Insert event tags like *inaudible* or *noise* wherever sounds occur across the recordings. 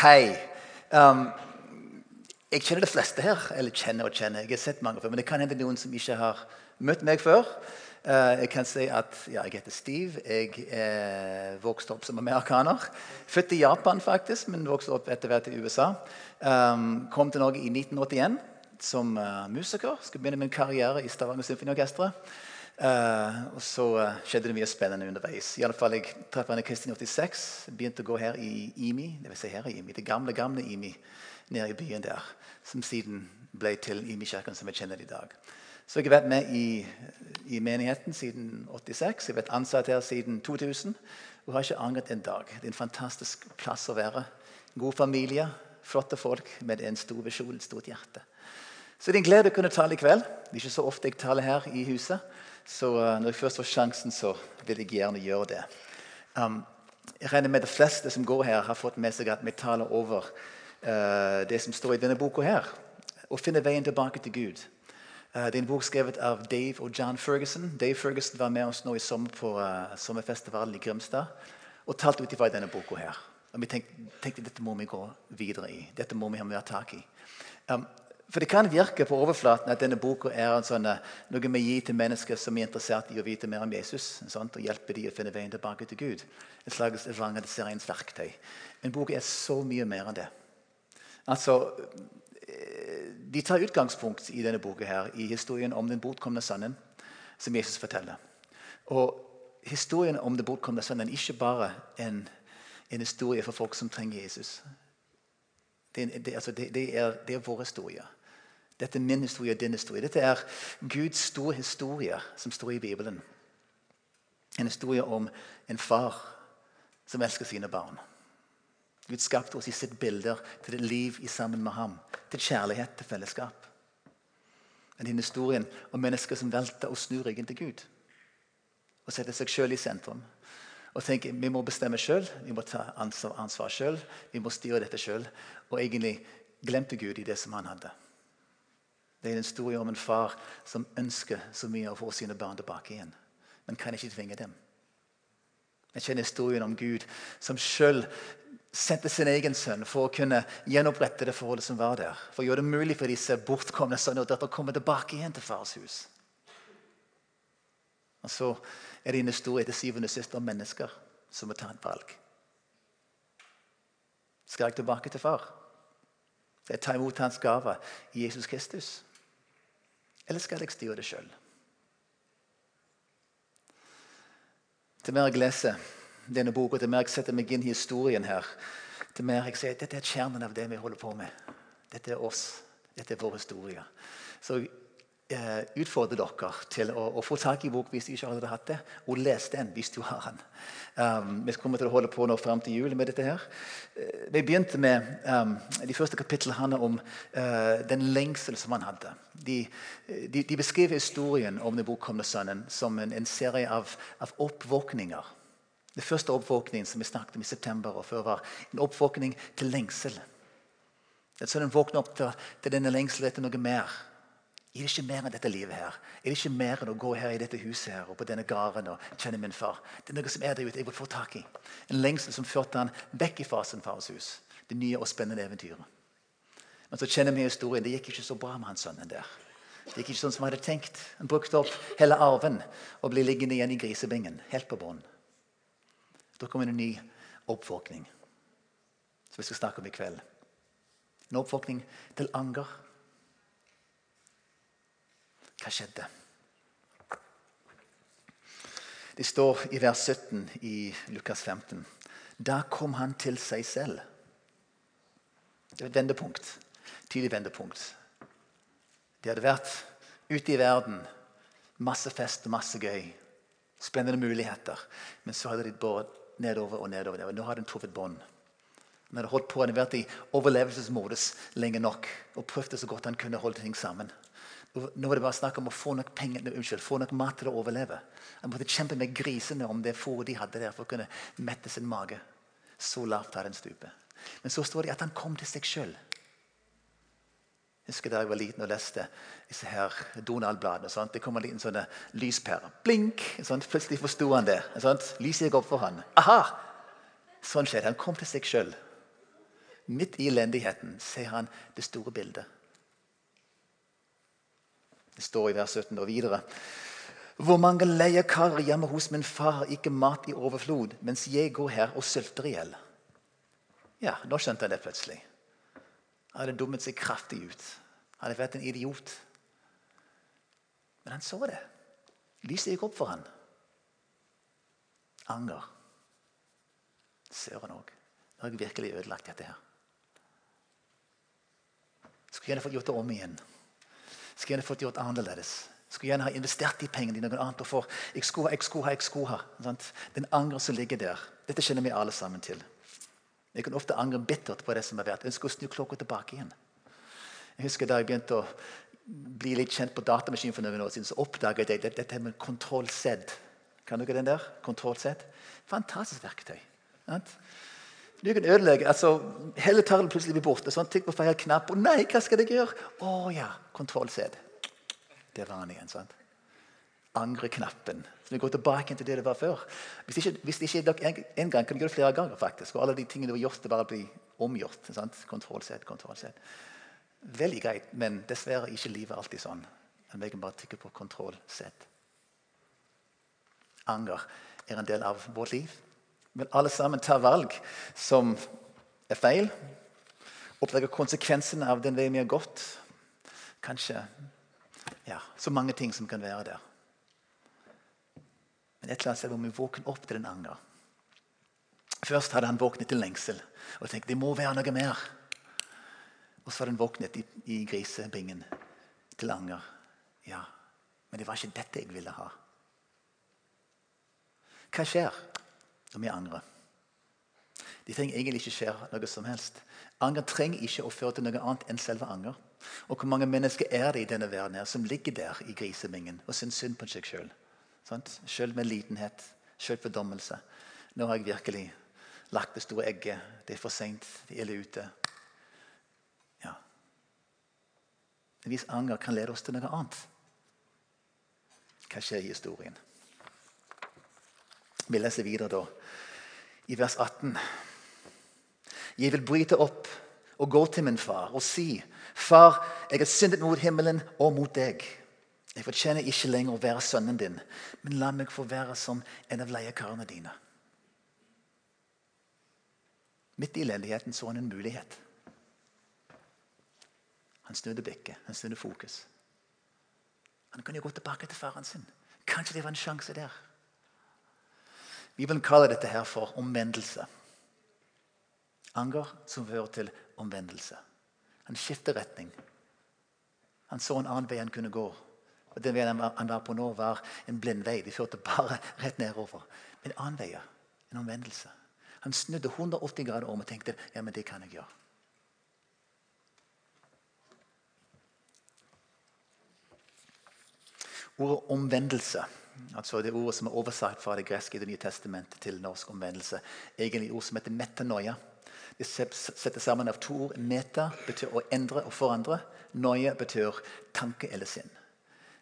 Hei. Um, jeg kjenner de fleste her. Eller kjenner og kjenner. Jeg har sett mange før, Men det kan hende noen som ikke har møtt meg før. Uh, jeg kan si at ja, jeg heter Steve. Jeg er vokste opp som amerikaner. Født i Japan, faktisk, men vokste opp etter hvert i USA. Um, kom til Norge i 1981 som uh, musiker. Skulle begynne min karriere i Stavanger Symfoniorkester. Uh, og så uh, skjedde det mye spennende underveis. I alle fall, Jeg traff henne i Kristin 86. Begynte å gå her i IMI, det, vil si her i IMI, det gamle gamle IMI nede i byen der. Som siden ble til IMI-kirken som vi kjenner det i dag. Så jeg har vært med i, i, menigheten siden 86. Jeg har vært ansatt her siden 2000 og har ikke angret en dag. Det er en fantastisk plass å være. God familie, flotte folk med en stor visjon, et stort hjerte. Så det er en glede å kunne tale i kveld. Det er ikke så ofte jeg taler her i huset. Så uh, når jeg først får sjansen, så vil jeg gjerne gjøre det. Um, jeg regner med de fleste som går her, har fått med seg at vi taler over uh, det som står i denne boka her. Å finne veien tilbake til Gud. Uh, det er en bok skrevet av Dave og John Ferguson. Dave Ferguson var med oss nå i sommer på sommerfestivalen i Grimstad og talte ut ifra denne boka her. Og vi tenkte, tenkte dette må vi gå videre i. Dette må vi ha mer tak i. Um, for Det kan virke på overflaten at denne boka er sånn, eh, noe vi gir til mennesker som er interessert i å vite mer om Jesus. Sånt, og hjelpe dem å finne veien tilbake til Gud. Et slags evangeliseringsverktøy. Men boka er så mye mer enn det. Altså, eh, De tar utgangspunkt i denne boka her, i historien om den bortkomne sønnen som Jesus forteller. Og Historien om den bortkomne sønnen er ikke bare en, en historie for folk som trenger Jesus. Det, det, altså det, det er, er vår historie. Dette er min historie og din historie. Dette er Guds store historie som står i Bibelen. En historie om en far som elsker sine barn. Gud skapte oss i sitt bilder til et liv sammen med ham. Til kjærlighet, til fellesskap. Men denne historien om mennesker som velter og snur ryggen til Gud. Og setter seg sjøl i sentrum. Og tenker vi må bestemme sjøl, vi må ta ansvar sjøl, vi må styre dette sjøl. Og egentlig glemte Gud i det som han hadde. Det er en historie om en far som ønsker så mye å få sine barn tilbake igjen, men kan ikke tvinge dem. Jeg kjenner historien om Gud som sjøl sendte sin egen sønn for å kunne gjenopprette det forholdet som var der. For å gjøre det mulig for disse bortkomne sønner og døtre å komme tilbake igjen til fars hus. Og Så er det en historie til syvende og sist om mennesker som må ta et valg. Skal jeg tilbake til far? Skal jeg ta imot hans gave i Jesus Kristus? Eller skal jeg styre det sjøl? Til mer jeg leser denne boka, til mer jeg setter meg inn i historien her, til mer jeg sier dette er kjernen av det vi holder på med. Dette er oss. Dette er vår historie. Så eh, utfordre dere til å, å, få tak i bok hvis du ikke allerede har hatt det, og lese den hvis du har den. Um, vi kommer til å holde på nå fram til jul med dette. her. Uh, vi begynte med um, De første kapitlene handler om uh, den lengsel som han hadde. De, de, de beskriver historien om den bortkomne sønnen som en, en serie av, av oppvåkninger. Den første oppvåkningen som vi snakket om i september og før, var en oppvåkning til lengsel. Sønnen våkner opp til, til denne lengselen etter noe mer. Er det ikke mer enn dette livet her? Er det ikke mer enn å gå her i dette huset her, og på denne gården og kjenne min far? Det er noe som er der ute jeg vil få tak i. En lengsel som førte han vekk fra sin fars hus. Det nye og spennende eventyret. Men så kjenner vi historien. Det gikk ikke så bra med hans sønnen der. Det gikk ikke sånn som han hadde tenkt. Han brukte opp hele arven og ble liggende igjen i grisebingen. Helt på bånn. Da kom en ny oppvåkning, som vi skal snakke om i kveld. En oppvåkning til anger hva skjedde? Det står i vers 17 i Lukas 15. Da kom han til seg selv. Det er et vendepunkt. Tydelig vendepunkt. De hadde vært ute i verden. Masse fest og masse gøy. Spennende muligheter. Men så hadde de båret nedover og nedover. Nå hadde de truffet bånd. Han hadde holdt på, han hadde vært i overlevelsesmodus lenge nok og prøvd så godt han kunne holde ting sammen. Nå var det bare snakk om å få nok penger, unnskyld, få nok mat til å overleve. Han måtte kjempe med grisene om det fôret de hadde der for å kunne mette sin mage. Så lavt har den stupet. Men så står det at han kom til seg sjøl. Jeg husker da jeg var liten og leste disse her Donald-bladene. Det kom en liten sånn lyspære. Blink! Sånn. Plutselig forsto han det. Sånn. Lyset gikk opp for han. Aha! Sånn skjedde. Han kom til seg sjøl. Midt i elendigheten ser han det store bildet. Det står i vers 17 og videre. Hvor mange leiekarer hjemme hos min far ikke mat i overflod, mens jeg går her og sulter i hjel. Ja, nå skjønte jeg det plutselig. Han hadde dummet seg kraftig ut. Han hadde vært en idiot. Men han så det. Lyset gikk opp for han. Anger. Søren òg. Nå har jeg virkelig ødelagt dette her. Skulle gjerne fått gjort det om igjen. Skulle gjerne fått gjort annerledes. Skulle gjerne ha investert de pengene i noe annet. og for, jeg skulle ha, jeg skulle ha, jeg skulle ha. Sant? Den angeren som ligger der. Dette kjenner vi alle sammen til. Jeg kan ofte angre bittert på det som har vært. Jeg ønsker å snu klokka tilbake igjen. Jeg husker Da jeg begynte å bli litt kjent på datamaskinen for noen år siden, så oppdaget jeg dette med kontroll-Z. Kan dere den der? Kontroll-Z? Fantastisk verktøy. Sant? Du kan ødelegge. altså Hele tallet plutselig blir borte. sånn, Tikk på feil knapp. og nei, hva skal jeg gjøre? Å ja, kontroll-Z. Det var han igjen. sant? Angreknappen. Så vi går tilbake til det det var før. Hvis ikke, hvis ikke dere en, en, gang, kan vi gjøre det flere ganger. faktisk. Og alle de tingene du har gjort, det bare blir omgjort. sant? Kontroll-Z, kontroll-Z. Veldig greit, men dessverre ikke livet alltid sånn. Men vi kan bare tikke på kontroll-Z. Anger er en del av vårt liv. Men alle sammen tar valg som er feil. Oppdage konsekvensene av den veien vi har gått. Kanskje ja, så mange ting som kan være der. Men et eller annet sted må vi våkne opp til den anger. Først hadde han våknet til lengsel og tenkte det må være noe mer. Og så hadde han våknet i, i grisebingen til anger. Ja, men det var ikke dette jeg ville ha. Hva skjer når vi angrer? Det trenger egentlig ikke skje noe som helst. Anger trenger ikke å føre til noe annet enn selve anger. Og hvor mange mennesker er det i denne verden her som ligger der i grisemingen og syns synd på seg sjøl? Sjøl med litenhet, sjølfordommelse. Nå har jeg virkelig lagt det store egget. Det er for seint. Det er ille ute. Ja. Hvis anger kan lede oss til noe annet, hva skjer i historien? Vi leser videre da, i vers 18. Jeg vil bryte opp og gå til min far og si, 'Far, jeg har syndet mot himmelen og mot deg.' 'Jeg fortjener ikke lenger å være sønnen din, men la meg få være som en av leiekarene dine.' Midt i elendigheten så han en mulighet. Han snudde blikket, han snudde fokus. Han kunne jo gå tilbake til faren sin. Kanskje det var en sjanse der. Bibelen kaller dette her for omvendelse. Anger som fører til omvendelse. Han skifter retning. Han så en annen vei han kunne gå. Og Den veien han var på nå, var en blind vei. De førte bare *laughs* rett nedover. En annen vei, en omvendelse. Han snudde 180 grader om og tenkte ja, men det kan jeg gjøre. Ordet omvendelse, altså det ordet som er oversatt fra det greske i Det nye testamentet til norsk omvendelse, egentlig ord som heter metanoia. Det setter sammen av to ord. Meta betyr å endre og forandre. Noia betyr tanke eller sinn.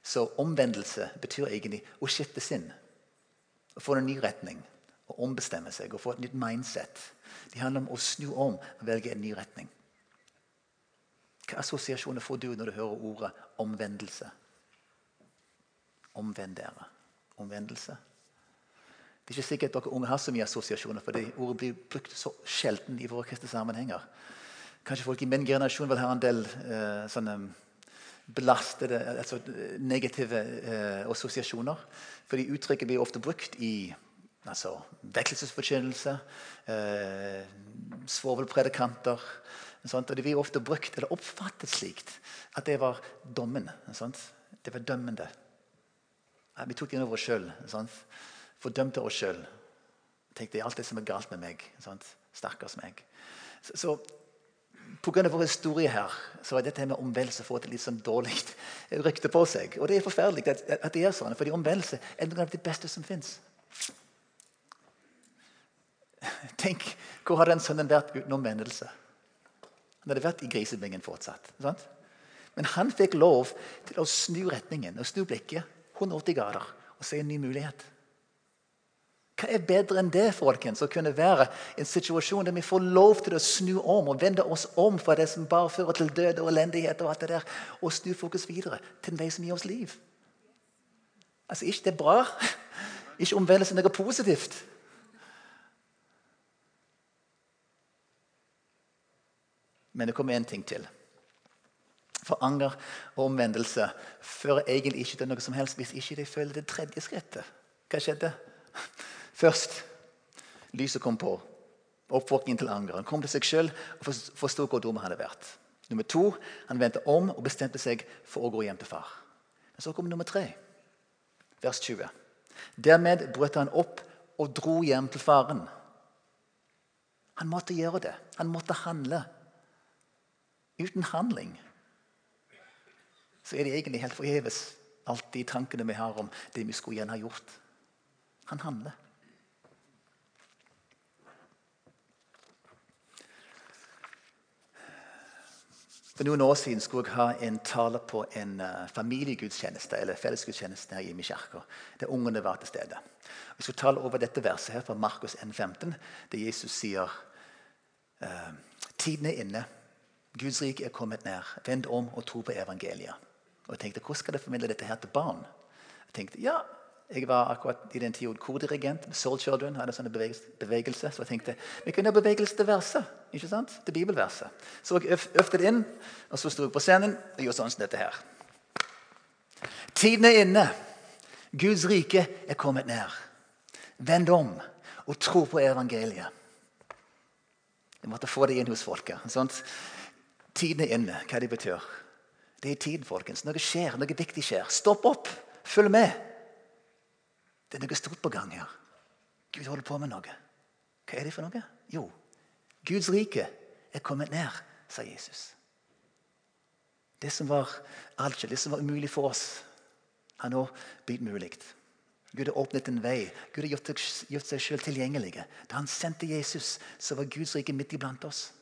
Så omvendelse betyr egentlig å skifte sinn. Å få en ny retning. Å ombestemme seg og få et nytt mindset. Det handler om å snu om og velge en ny retning. Hva assosiasjoner får du når du hører ordet omvendelse? Omvend dere. Omvendelse. Det er ikke sikkert dere unge har så mye assosiasjoner, for det ordet blir brukt så sjelden i våre kristne sammenhenger. Kanskje folk i min generasjon vil ha en del eh, sånne belastede, altså negative eh, assosiasjoner. Fordi uttrykket blir ofte brukt i altså, vekkelsesforkynnelse, eh, svovelpredikanter og Det blir ofte brukt eller oppfattet slikt at det var dommen. Det var dømmende. Vi tok det inn over oss sjøl fordømte oss sjøl. Tenkte alt det som er galt med meg. Sant? Stakkars meg. Så, så Pga. vår historie her så er dette med omvendelse fått et litt sånn dårlig *laughs* rykte på seg. Og det er forferdelig at, at det er sånn, fordi omvendelse er noe av det beste som fins. *laughs* Tenk, hvor hadde den sønnen vært uten omvendelse? Han hadde vært i grisebingen fortsatt. Sant? Men han fikk lov til å snu retningen og snu blikket 180 grader og se en ny mulighet. Hva er bedre enn det folkens, å kunne være i en situasjon der vi får lov til å snu om og vende oss om fra det som bare fører til død og elendighet, og alt det der, og snu fokus videre til en vei som gir oss liv? Altså, Ikke det er bra? Ikke omvendelse noe positivt? Men det kommer én ting til. For anger og omvendelse fører egentlig ikke til noe som helst hvis ikke de føler det tredje skrittet. Hva skjedde? Først lyset kom på. Oppvåkningen til anger. Han kom til seg sjøl og forsto hvor dum han hadde vært. Nummer to, Han vendte om og bestemte seg for å gå hjem til far. Men så kom nummer tre, vers 20. Dermed brøt han opp og dro hjem til faren. Han måtte gjøre det. Han måtte handle. Uten handling så er det egentlig helt forgjeves, alt de tankene vi har om det vi skulle gjerne ha gjort. Han handler. For noen år siden skulle jeg ha en tale på en uh, familiegudstjeneste eller fellesgudstjeneste her hjemme i kirka. Der ungene var til stede. Jeg skulle tale over dette verset her fra Markus 1,15, der Jesus sier uh, Tiden er inne. Guds rike er kommet nær. Vend om og tro på evangeliet. Og jeg tenkte, Hvordan skal jeg formidle dette her til barn? Jeg tenkte, ja, jeg var akkurat i den tiden kordirigent med Soul Children. hadde sånne bevegelse, Så jeg tenkte vi kunne ha bevegelse til verset. ikke sant? Til bibelverset. Så jeg øvde det inn, og så sto jeg på scenen og gjorde sånn som dette her. Tiden er inne. Guds rike er kommet nær. Vend om og tro på evangeliet. Jeg måtte få det inn hos folket. Sånt. Tiden er inne, hva det betyr. Det er tid, folkens. Noe skjer, noe viktig skjer. Stopp opp. Følg med. Det er noe stort på gang her. Gud holder på med noe. Hva er det for noe? Jo, Guds rike er kommet ned, sa Jesus. Det som var alt, det som var umulig for oss, har nå blitt mulig. Gud har åpnet en vei. Gud har gjort seg selv tilgjengelig. Da han sendte Jesus, så var Guds rike midt iblant oss.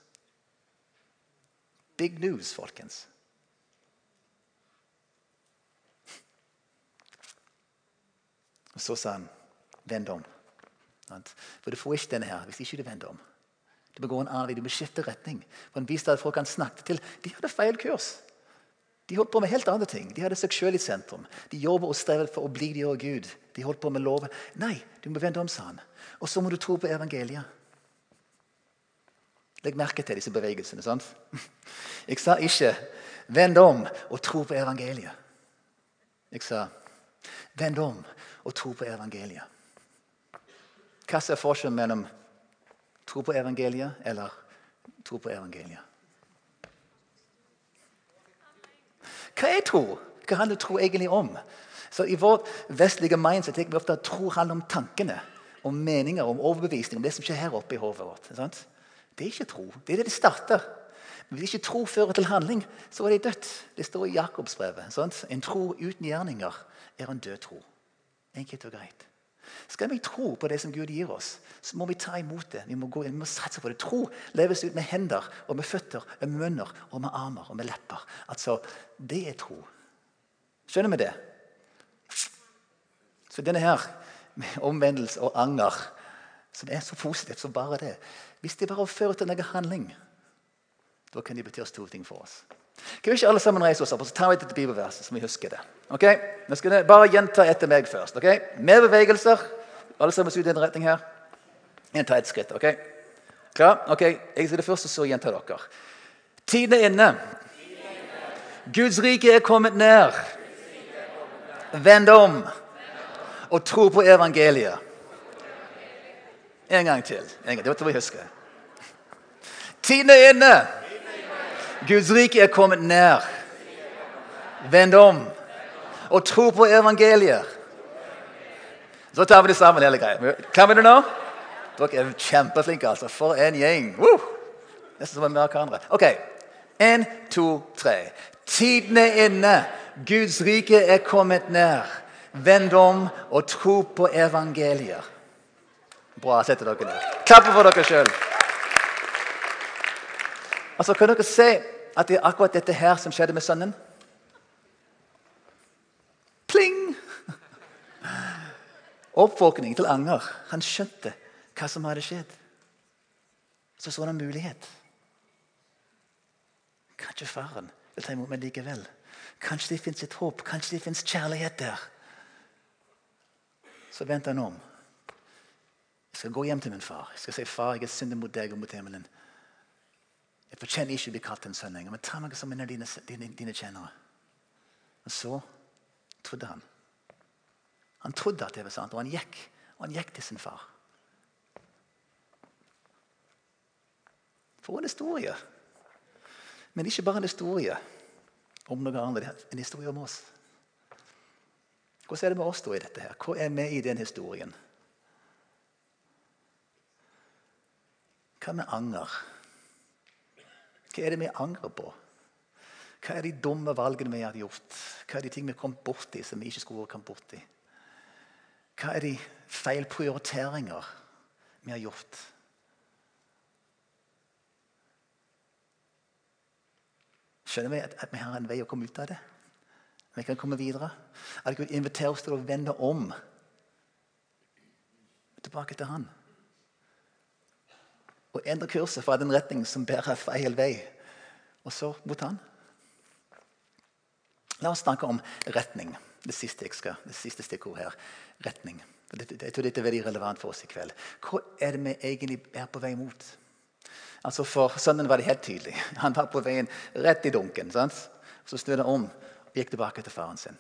Big news, folkens. Og Så sa han, 'Vend om'. For du får ikke denne her hvis ikke du vender om. Du må gå en annen vei, du må skifte retning. Han viste at folk han snakket til, de hadde feil kurs. De holdt på med helt andre ting. De hadde seg sjøl i sentrum. De jobber og strever for å bli de og Gud. De holdt på med loven. Nei, du må vende om, sa han. Og så må du tro på evangeliet. Legg merke til disse bevegelsene. sant? *laughs* Jeg sa ikke 'vend om og tro på evangeliet'. Jeg sa 'vend om og tro på evangeliet. Hva er forskjellen mellom tro på evangeliet eller tro på evangeliet? Hva er tro? Hva handler tro egentlig om? Så I vårt vestlige mindset tenker vi ofte at tro handler om tankene, om meninger, om overbevisning, om det som skjer her oppe i hodet vårt. Sant? Det er ikke tro. Det er det det starter. Men hvis ikke tro fører til handling, så er det dødt. Det står i Jakobsbrevet. En tro uten gjerninger er en død tro. Enkelt og greit. Skal vi tro på det som Gud gir oss, så må vi ta imot det. Vi må, gå vi må satse på det. Tro leves ut med hender og med føtter, med munner og med armer og med lepper. Altså, Det er tro. Skjønner vi det? Så denne her med omvendelse og anger, som er så positivt som bare det Hvis det bare fører til noe handling, da kan det bety store ting for oss. Kan vi ikke alle sammen reise oss opp og så tar vi dette bibelverset, så vi husker det? Ok? Nå skal jeg bare gjenta etter meg først. ok? Med bevegelser. Alle sammen ut i en retning her. Jeg tar et skritt. ok? Klar? Ok, Jeg sier det først, og så gjentar dere. Tiden er inne. Guds rike er kommet ned. Vend om og tro på evangeliet. En gang til. En gang. Det må vi huske. Tiden er inne. Guds rike er kommet nær. Vend om og tro på evangeliet. Så tar vi det sammen, hele greia. Kan vi det nå? Dere er kjempeflinke, altså. For en gjeng. Woo! Nesten som amerikanere. OK. Én, to, tre. Tiden er inne. Guds rike er kommet nær. Vend om og tro på evangeliet. Bra. Setter dere ned. Klapp for dere sjøl. Altså, kan dere se at det er akkurat dette her som skjedde med sønnen? Pling! Oppvåkning til anger. Han skjønte hva som hadde skjedd. Så så han en mulighet. Kanskje faren vil ta imot meg likevel. Kanskje det fins et håp. Kanskje det fins kjærlighet der. Så vendte han om. Jeg skal gå hjem til min far. Jeg skal si, 'Far, jeg har syndet mot deg og mot himmelen.' Jeg fortjener ikke å bli kalt en sønn lenger, men ta meg som en av dine, dine, dine tjenere. Og så trodde han. Han trodde at det var sant, og han gikk, og han gikk til sin far. For en historie. Men ikke bare en historie om noe annet. En historie om oss. Hvordan er det med oss da i dette? her? Hvor er vi i den historien? Hva med anger? Hva er det vi angrer på? Hva er de dumme valgene vi har gjort? Hva er de ting vi kommet borti som vi ikke skulle kommet borti? Hva er de feil prioriteringer vi har gjort? Skjønner vi at, vi har en vei å komme ut av det? Vi kan komme videre. At Gud inviterer oss til å vende om tilbake til Han. Og endre kurset fra den retning som bærer feil vei, og så mot Han. La oss snakke om retning. Det siste, skal, det siste stikkordet her. Retning. Jeg tror dette er veldig relevant for oss i kveld. Hvor er det vi egentlig er på vei mot? Altså For sønnen var det helt tydelig. Han var på veien rett i dunken. Sant? Så snudde han om og gikk tilbake til faren sin.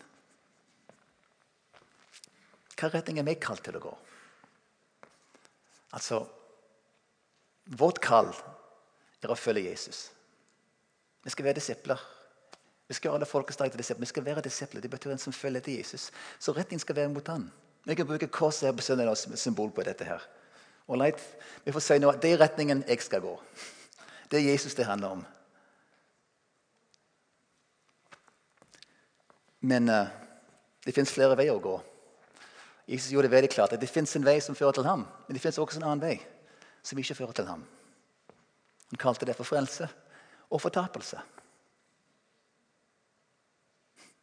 Hva retning er vi kalt til å gå? Altså, Vårt kall er å følge Jesus. Vi skal være disipler. Vi skal gjøre alle til disipler. Vi skal være disipler. Det betyr en som følger etter Jesus. Så retningen skal være mot han. Vi kan bruke korset her på søndag som symbol på dette. her. Alright? Vi får si nå at det er retningen jeg skal gå. Det er Jesus det handler om. Men uh, det fins flere veier å gå. Jesus gjorde det veldig klart at det fins en vei som fører til ham, men det fins også en annen vei som ikke fører til ham. Han kalte det for frelse og fortapelse.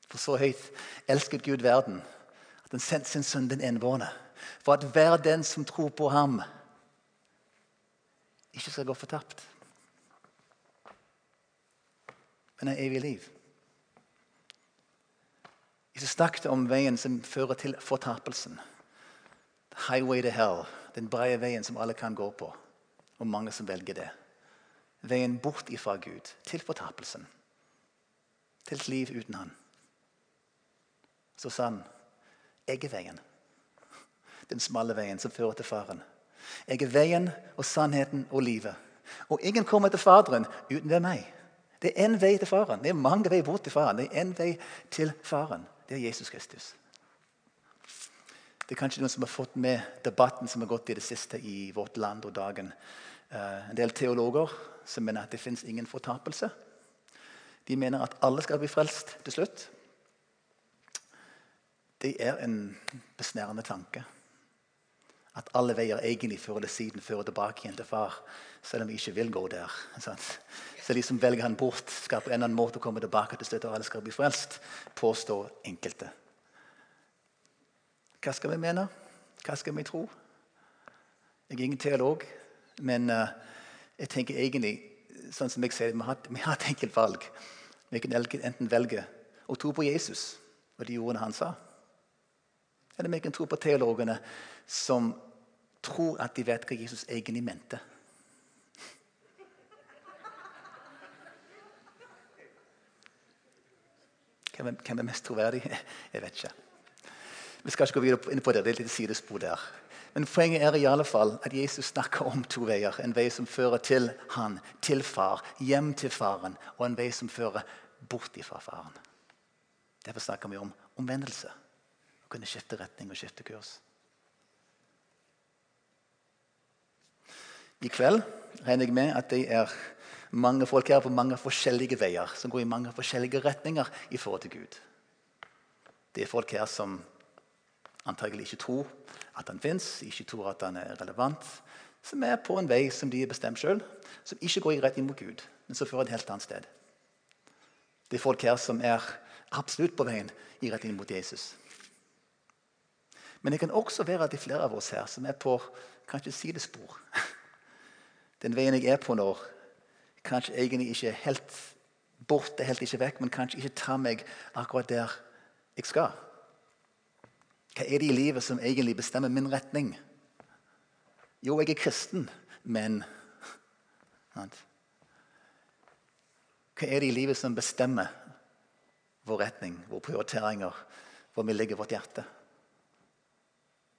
For så høyt elsket Gud verden at han sendte sin sønn den enbårne. For at hver den som tror på ham, ikke skal gå fortapt, men har evig liv. Jesus snakket om veien som fører til fortapelsen. Highway to hell. Den brede veien som alle kan gå på. Og mange som velger det. Veien bort ifra Gud, til fortapelsen. Til et liv uten Han. Så sa han, 'Jeg er veien.' Den smalle veien som fører til Faren. Jeg er veien og sannheten og livet. Og ingen kommer til Faderen uten ved meg. Det er én vei til Faren. Det er mange veier bort til Faren. Det er én vei til Faren. Det er Jesus Kristus. Det er kanskje noen som har fått med debatten som har gått i det siste i vårt land og dagen. Uh, en del teologer som mener at det fins ingen fortapelse. De mener at alle skal bli frelst til slutt. Det er en besnærende tanke. At alle veier egentlig før eller siden fører tilbake igjen til far, selv om vi ikke vil gå der. Så de som velger han bort, skal på en eller annen måte komme tilbake til slutt, og alle skal bli frelst, påstår enkelte. Hva skal vi mene? Hva skal vi tro? Jeg er ingen teolog, men uh, jeg tenker egentlig sånn som jeg ser, vi har, vi har et enkelt valg. Vi kan enten velge å tro på Jesus og de ordene han sa. Eller vi kan tro på teologene som tror at de vet hva Jesus egentlig mente. Hvem er mest troverdig? *laughs* Jeg vet ikke. Vi skal ikke gå videre inn på det. Det er et lite sidespor der. Men poenget er i alle fall at Jesus snakker om to veier. En vei som fører til han, til far, hjem til faren, og en vei som fører bort fra faren. Derfor snakker vi om omvendelse. Å kunne skifte retning og skifte kurs. I kveld regner jeg med at det er mange folk her på mange forskjellige veier, som går i mange forskjellige retninger i forhold til Gud. Det er folk her som antagelig ikke tror at han fins, ikke tror at han er relevant, som er på en vei som de har bestemt sjøl, som ikke går i inn mot Gud, men som fører et helt annet sted. Det er folk her som er absolutt på veien i rett inn mot Jesus. Men det kan også være at det er flere av oss her som er på kanskje sidespor. *laughs* Den veien jeg er på nå, kanskje egentlig ikke er helt borte, helt ikke vekk, men kanskje ikke tar meg akkurat der jeg skal. Hva er det i livet som egentlig bestemmer min retning? Jo, jeg er kristen, men Hva er det i livet som bestemmer vår retning, våre prioriteringer, hvor vi legger vårt hjerte?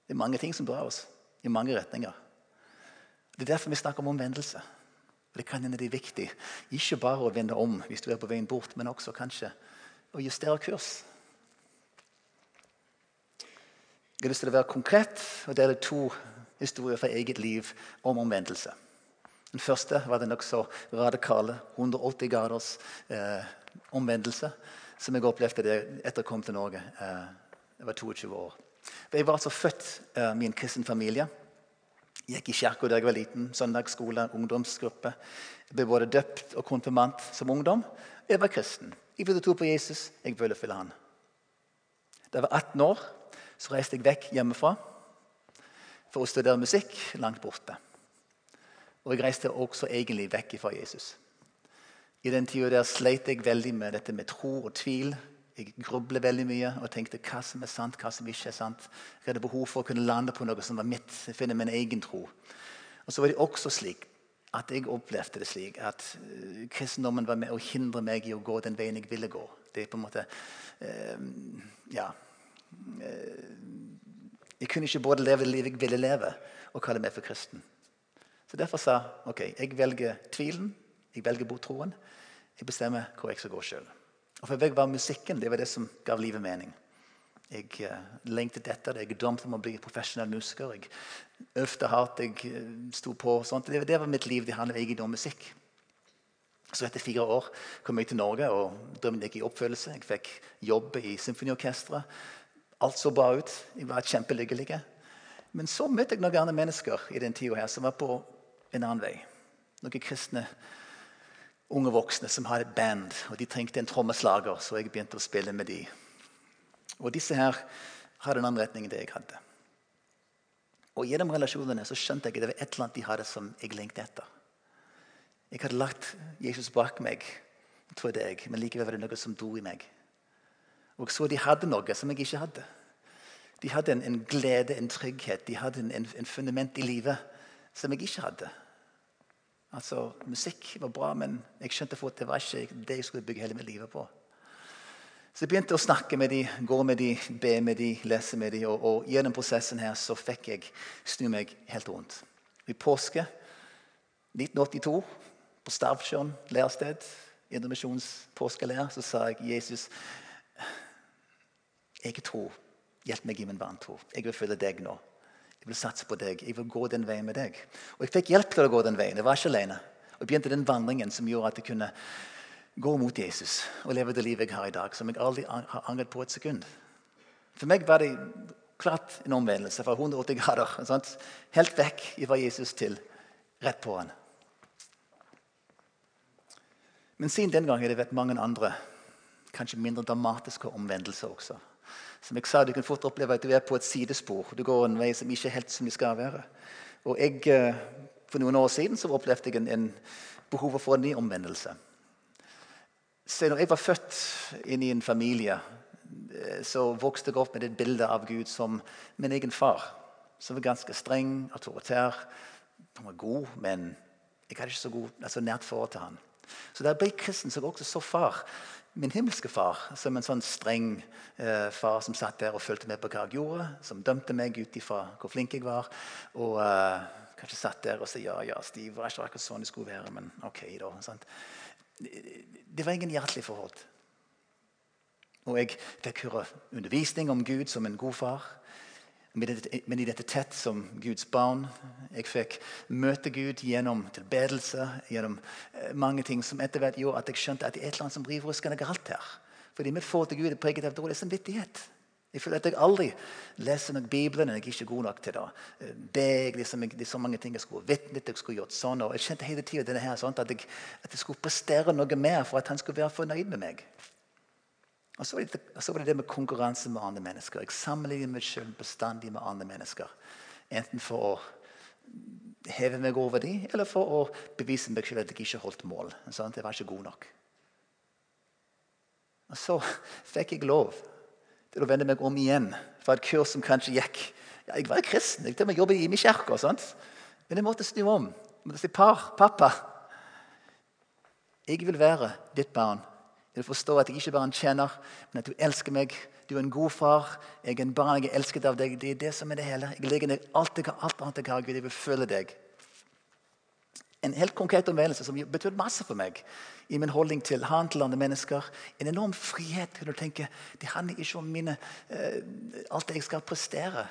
Det er mange ting som drar oss i mange retninger. Det er derfor vi snakker om omvendelse. Det kan hende det er viktig. Ikke bare å vende om hvis du er på veien bort, men også kanskje å justere kurs. Jeg har lyst til å være konkret og dele to historier fra eget liv om omvendelse. Den første var den nokså radikale 180 graders eh, omvendelse som jeg opplevde etter jeg kom til Norge. Eh, jeg var 22 år. Jeg var altså født eh, i en kristen familie. Jeg gikk i kirka da jeg var liten. Søndagsskole, ungdomsgruppe. Jeg ble både døpt og konfirmant som ungdom. Jeg var kristen. Jeg ville tro på Jesus. Jeg ville følge han. Da jeg var 18 år, så reiste jeg vekk hjemmefra for å studere musikk langt borte. Og jeg reiste også egentlig vekk fra Jesus. I den tida sleit jeg veldig med dette med tro og tvil. Jeg grublet veldig mye og tenkte hva som er sant, hva som ikke er sant. Jeg hadde behov for å kunne lande på noe som var mitt, finne min egen tro. Og så var det også slik at jeg opplevde det slik at uh, kristendommen var med å hindre meg i å gå den veien jeg ville gå. Det er på en måte uh, Ja. Uh, jeg kunne ikke både leve det livet jeg ville leve, og kalle meg for kristen. Så Derfor sa ok, jeg velger tvilen, jeg velger botroen. Jeg bestemmer hvor jeg skal gå sjøl. For meg var musikken det var det som gav livet mening. Jeg uh, lengtet etter det. Jeg drømte om å bli profesjonell musiker. Jeg øvde hardt. Jeg uh, sto på. og Sånt. Det, var mitt liv. Det handlet egentlig om musikk. Så etter fire år kom jeg til Norge, og drømmen gikk i oppfyllelse. Jeg fikk jobb i symfoniorkesteret. Alt så bra ut. de var kjempelykkelige. Men så møtte jeg noen andre mennesker i den tida som var på en annen vei. Noen kristne unge voksne som hadde et band. og De trengte en trommeslager, så jeg begynte å spille med de. Og Disse her hadde en annen retning enn det jeg hadde. Og Gjennom relasjonene så skjønte jeg at det var et eller annet de hadde som jeg lengtet etter. Jeg hadde lagt Jesus bak meg, trodde jeg, men likevel var det noe som dro i meg. Og så De hadde noe som jeg ikke hadde. De hadde en, en glede, en trygghet, de hadde en, en, en fundament i livet som jeg ikke hadde. Altså, Musikk var bra, men jeg skjønte fort det var ikke det jeg skulle bygge hele mitt liv på. Så jeg begynte å snakke med de, gå med de, be med de, lese med de, og, og gjennom prosessen her så fikk jeg snu meg helt rundt. I påske 1982, på Stavsjøen lærested, Indremisjons så sa jeg Jesus, jeg tror. Hjelp meg i min vantro. Jeg vil følge deg nå. Jeg vil satse på deg. Jeg vil gå den veien med deg. Og jeg fikk hjelp til å gå den veien. Jeg var ikke alene. Og begynte den vandringen som gjorde at jeg kunne gå mot Jesus og leve det livet jeg har i dag, som jeg aldri har angret på et sekund. For meg var det klart en omvendelse fra 180 grader. *laughs* Sant? Helt vekk fra Jesus til rett på han. Men siden den gang har det vært mange andre, kanskje mindre dramatiske omvendelser også. Som jeg sa, Du kan fort oppleve at du er på et sidespor. Du går en vei som ikke er helt som du skal være. Og jeg, eh, For noen år siden så opplevde jeg en, en behov for en ny omvendelse. Så når jeg var født inn i en familie, eh, så vokste jeg opp med et bilde av Gud som min egen far. Som var ganske streng, autoritær. Han var god, men jeg hadde ikke så, god, altså nært forhold til han. Så da jeg ble kristen, så jeg også så far min himmelske far som en sånn streng eh, far som satt der og fulgte med på hva jeg gjorde, som dømte meg ut ifra hvor flink jeg var. Og eh, kanskje satt der og sa ja, ja, Steve var ikke akkurat sånn det skulle være, men ok, da. Sant? Det var ingen hjertelig forhold. Og jeg fikk høre undervisning om Gud som en god far min identitet som Guds barn. Jeg fikk møte Gud gjennom tilbedelse, gjennom eh, mange ting som etter hvert gjorde at jeg skjønte at det er et eller annet som driver ruskende galt her. Fordi mitt forhold til Gud er preget av dårlig samvittighet. Jeg føler at jeg aldri leser nok Bibelen, jeg er ikke god nok til det. eh, be. Liksom, det er så mange ting jeg skulle vitnet, jeg skulle gjort sånn, og Jeg kjente hele tiden at, jeg, at jeg skulle prestere noe mer for at han skulle være fornøyd med meg. Og så det, så var det det med konkurranse med andre mennesker. Jeg sammenligner meg selv bestandig med andre mennesker. Enten for å heve meg over dem, eller for å bevise meg selv at jeg ikke holdt mål. Sånn, jeg var ikke god nok. Og så fikk jeg lov til å vende meg om igjen fra et kurs som kanskje gikk ja, Jeg var kristen, jeg til og med jobbet i min kirke. Men jeg måtte snu om. Jeg måtte si, Par, pappa, jeg vil være ditt barn. Jeg du forstå at jeg ikke bare er en tjener, men at du elsker meg. Du er en god far. Jeg er en barn, jeg er elsket av deg. Det er det som er det hele. Jeg legger ned alt, jeg, alt annet jeg har, Gud. Jeg vil følge deg. En helt konkret omvendelse som betød masse for meg i min holdning til han til andre mennesker. En enorm frihet til å tenke det handler ikke om mine, uh, alt jeg skal prestere.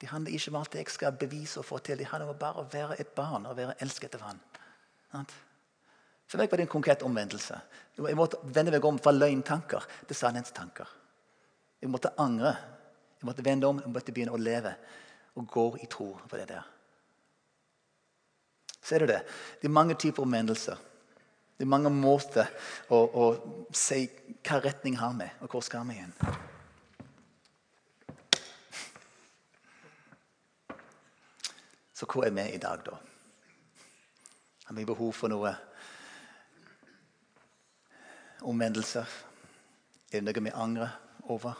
Det handler ikke om alt jeg skal bevise og få til. Det handler om bare å være et barn og være elsket av han. For meg var det en konkret omvendelse. Jeg måtte vende meg om fra løgntanker til sannhetstanker. Jeg måtte angre. Jeg måtte vende om, jeg måtte begynne å leve og gå i tro på det der. Ser du det? Det er mange typer omvendelser. Det er mange måter å, å si hva retning har vi, og hvor skal vi igjen. Så hvor er vi i dag, da? Har vi behov for noe omvendelser? Er det noe vi angrer over?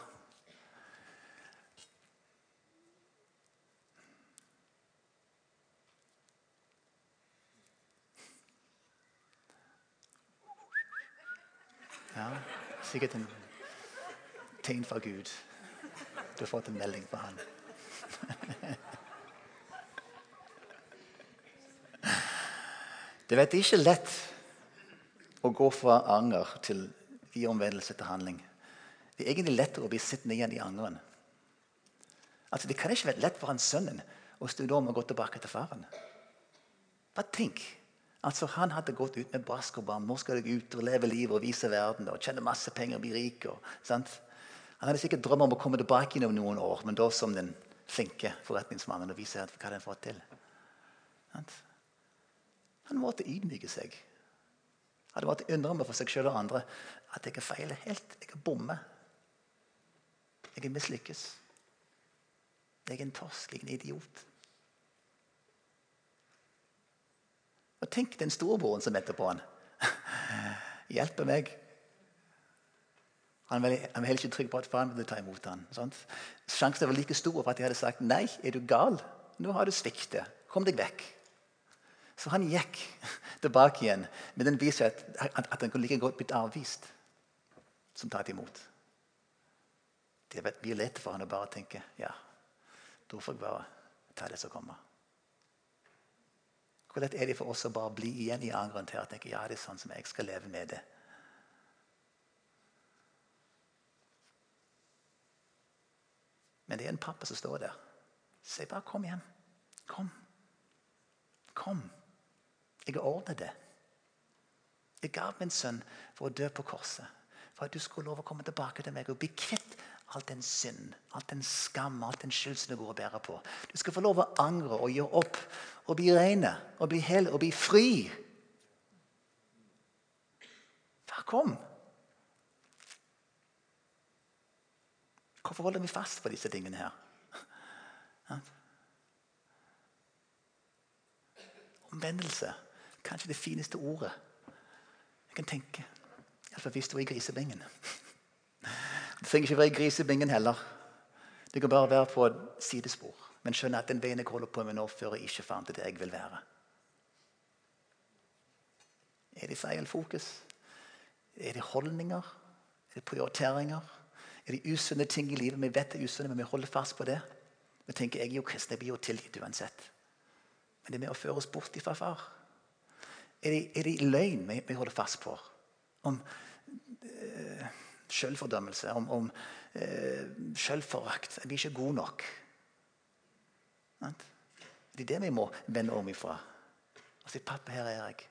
Ja, sikkert en tegn fra Gud. Du har fått en melding fra han. Det vet ikke lett å gå fra anger til i omvendelse til handling. Det er egentlig lettere å bli sittende igjen i angeren. Altså, Det kan ikke være lett for han sønnen å snu om og gå tilbake til faren. Bare tenk. Altså, Han hadde gått ut med brask og bam. Nå skal jeg ut og leve livet og vise verden og tjene masse penger og bli rik. Og, sant? Han hadde sikkert drømmer om å komme tilbake inn om noen år, men da som den flinke forretningsmannen og vise hva han fått til. Sant? Han måtte ydmyke seg hadde vært innrømme for seg selv og andre at jeg feiler helt. Jeg er bomme. Jeg er mislykkes. Jeg er en torsk. Jeg er en idiot. Og Tenk den storebroren som venter på han. *laughs* Hjelper meg. Han var, han var heller ikke trygg på at faren ville ta imot han. Sant? Sjansen var like stor for at de hadde sagt nei, er du gal? Nå har du sviktet. Kom deg vekk. Så han gikk *laughs* tilbake igjen. Men den viser at, at, at han kunne like godt blitt avvist som tatt imot. Det blir lett for han å bare tenke ja, da får jeg bare ta det som kommer. Hvor lett er det for oss å bare bli igjen i angeren til å tenke ja, det er sånn som jeg skal leve med det. Men det er en pappa som står der. Si bare 'kom igjen'. Kom. Kom. Jeg ordnet det. Jeg gav min sønn for å dø på korset. For at du skulle lov å komme tilbake til meg og bli kvitt all den synd, all den skam, all den skyld som du går og bærer på. Du skal få lov å angre og gjøre opp og bli rene og bli hel og bli fri. Far, kom. Hvorfor holder vi fast på disse tingene her? Omvendelse. Kanskje det fineste ordet jeg kan tenke. Iallfall hvis du er i grisebingen. Du trenger ikke være i grisebingen heller. Du kan bare være på et sidespor. Men skjønne at den veien jeg holder på med nå, fører ikke fram til det jeg vil være. Er det feil fokus? Er det holdninger? Er det prioriteringer? Er det usunne ting i livet? Vi vet det er usunne, men vi holder fast på det. Vi tenker jeg er jo kristen, jeg blir jo tilgitt uansett. Men det er med å føre oss bort ifra far. Er det, er det løgn vi, vi, holder fast på? Om eh, selvfordømmelse, om, om eh, selvforakt. Vi er ikke gode nok. Det er det vi må vende om ifra. Og si 'Pappa, her er jeg'.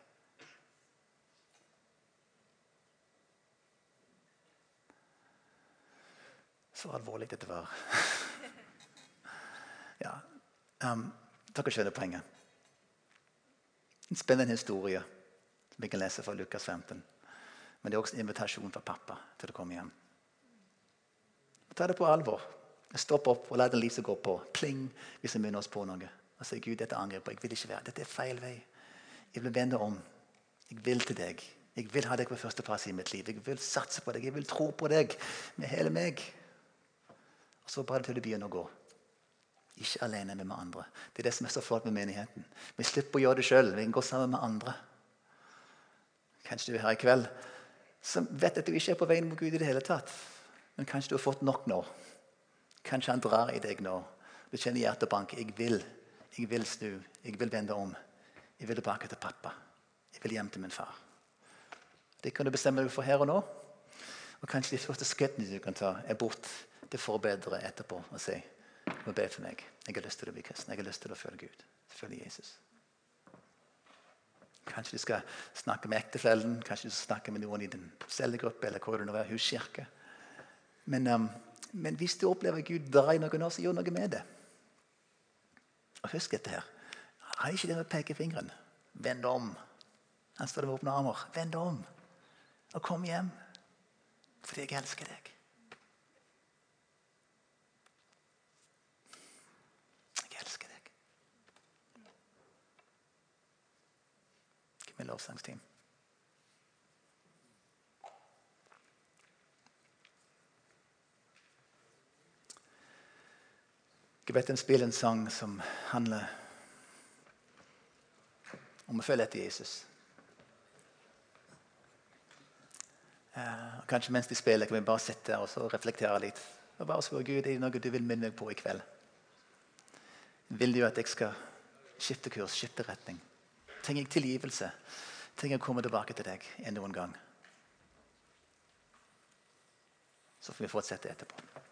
Så alvorlig dette var. *laughs* ja, um, Dere skjønner poenget. En spennende historie som vi kan lese fra Lukas 15. Men det er også en invitasjon fra pappa til å komme hjem. Ta det på alvor. Stopp opp og la det lyset gå på. Pling hvis vi minner oss på noe. Og si Gud, dette angrer jeg på. Jeg vil ikke være. Dette er feil vei. Jeg vil vende om. Jeg vil til deg. Jeg vil ha deg på førsteplass i mitt liv. Jeg vil satse på deg. Jeg vil tro på deg med hele meg. Og så bare til det begynner å gå. Ikke alene, men med andre. Det er det som er så flott med menigheten. Vi slipper å gjøre det sjøl. Vi kan gå sammen med andre. Kanskje du er her i kveld som vet at du ikke er på veien mot Gud i det hele tatt. Men kanskje du har fått nok nå. Kanskje han drar i deg nå. Du kjenner hjertet banke. Jeg vil. Jeg vil snu. Jeg vil vende om. Jeg vil tilbake til pappa. Jeg vil hjem til min far. Det kan du bestemme deg for her og nå. Og kanskje de første skrittene du kan ta, er bort til forbedre etterpå og si må be for meg. Jeg har lyst til å bli kristen. Jeg har lyst til å følge Gud. Følge Jesus. Kanskje du skal snakke med ektefellen, kanskje du skal snakke med noen i din cellegruppe eller hvor det nå er, huskirke. Men, um, men, hvis du opplever Gud drar i noen år, så gjør noe med det. Og husk dette her. Han er ikke det med pekefingeren. Vend om. Han står der med åpne armer. Vend om og kom hjem. Fordi jeg elsker deg. Jeg elsker deg. Give me lovsangsteam. Jeg vet dem spiller en sang som handler om å følge etter Jesus. Uh, kanskje mens de spiller, kan vi bare sitte og reflektere litt. Og bare spørre Gud, er det noe du vil minne meg på i kveld. Vil du at jeg skal skifte kurs, skifte retning? Trenger jeg tilgivelse? Trenger å komme tilbake til deg enn noen gang? Så får vi fortsette etterpå.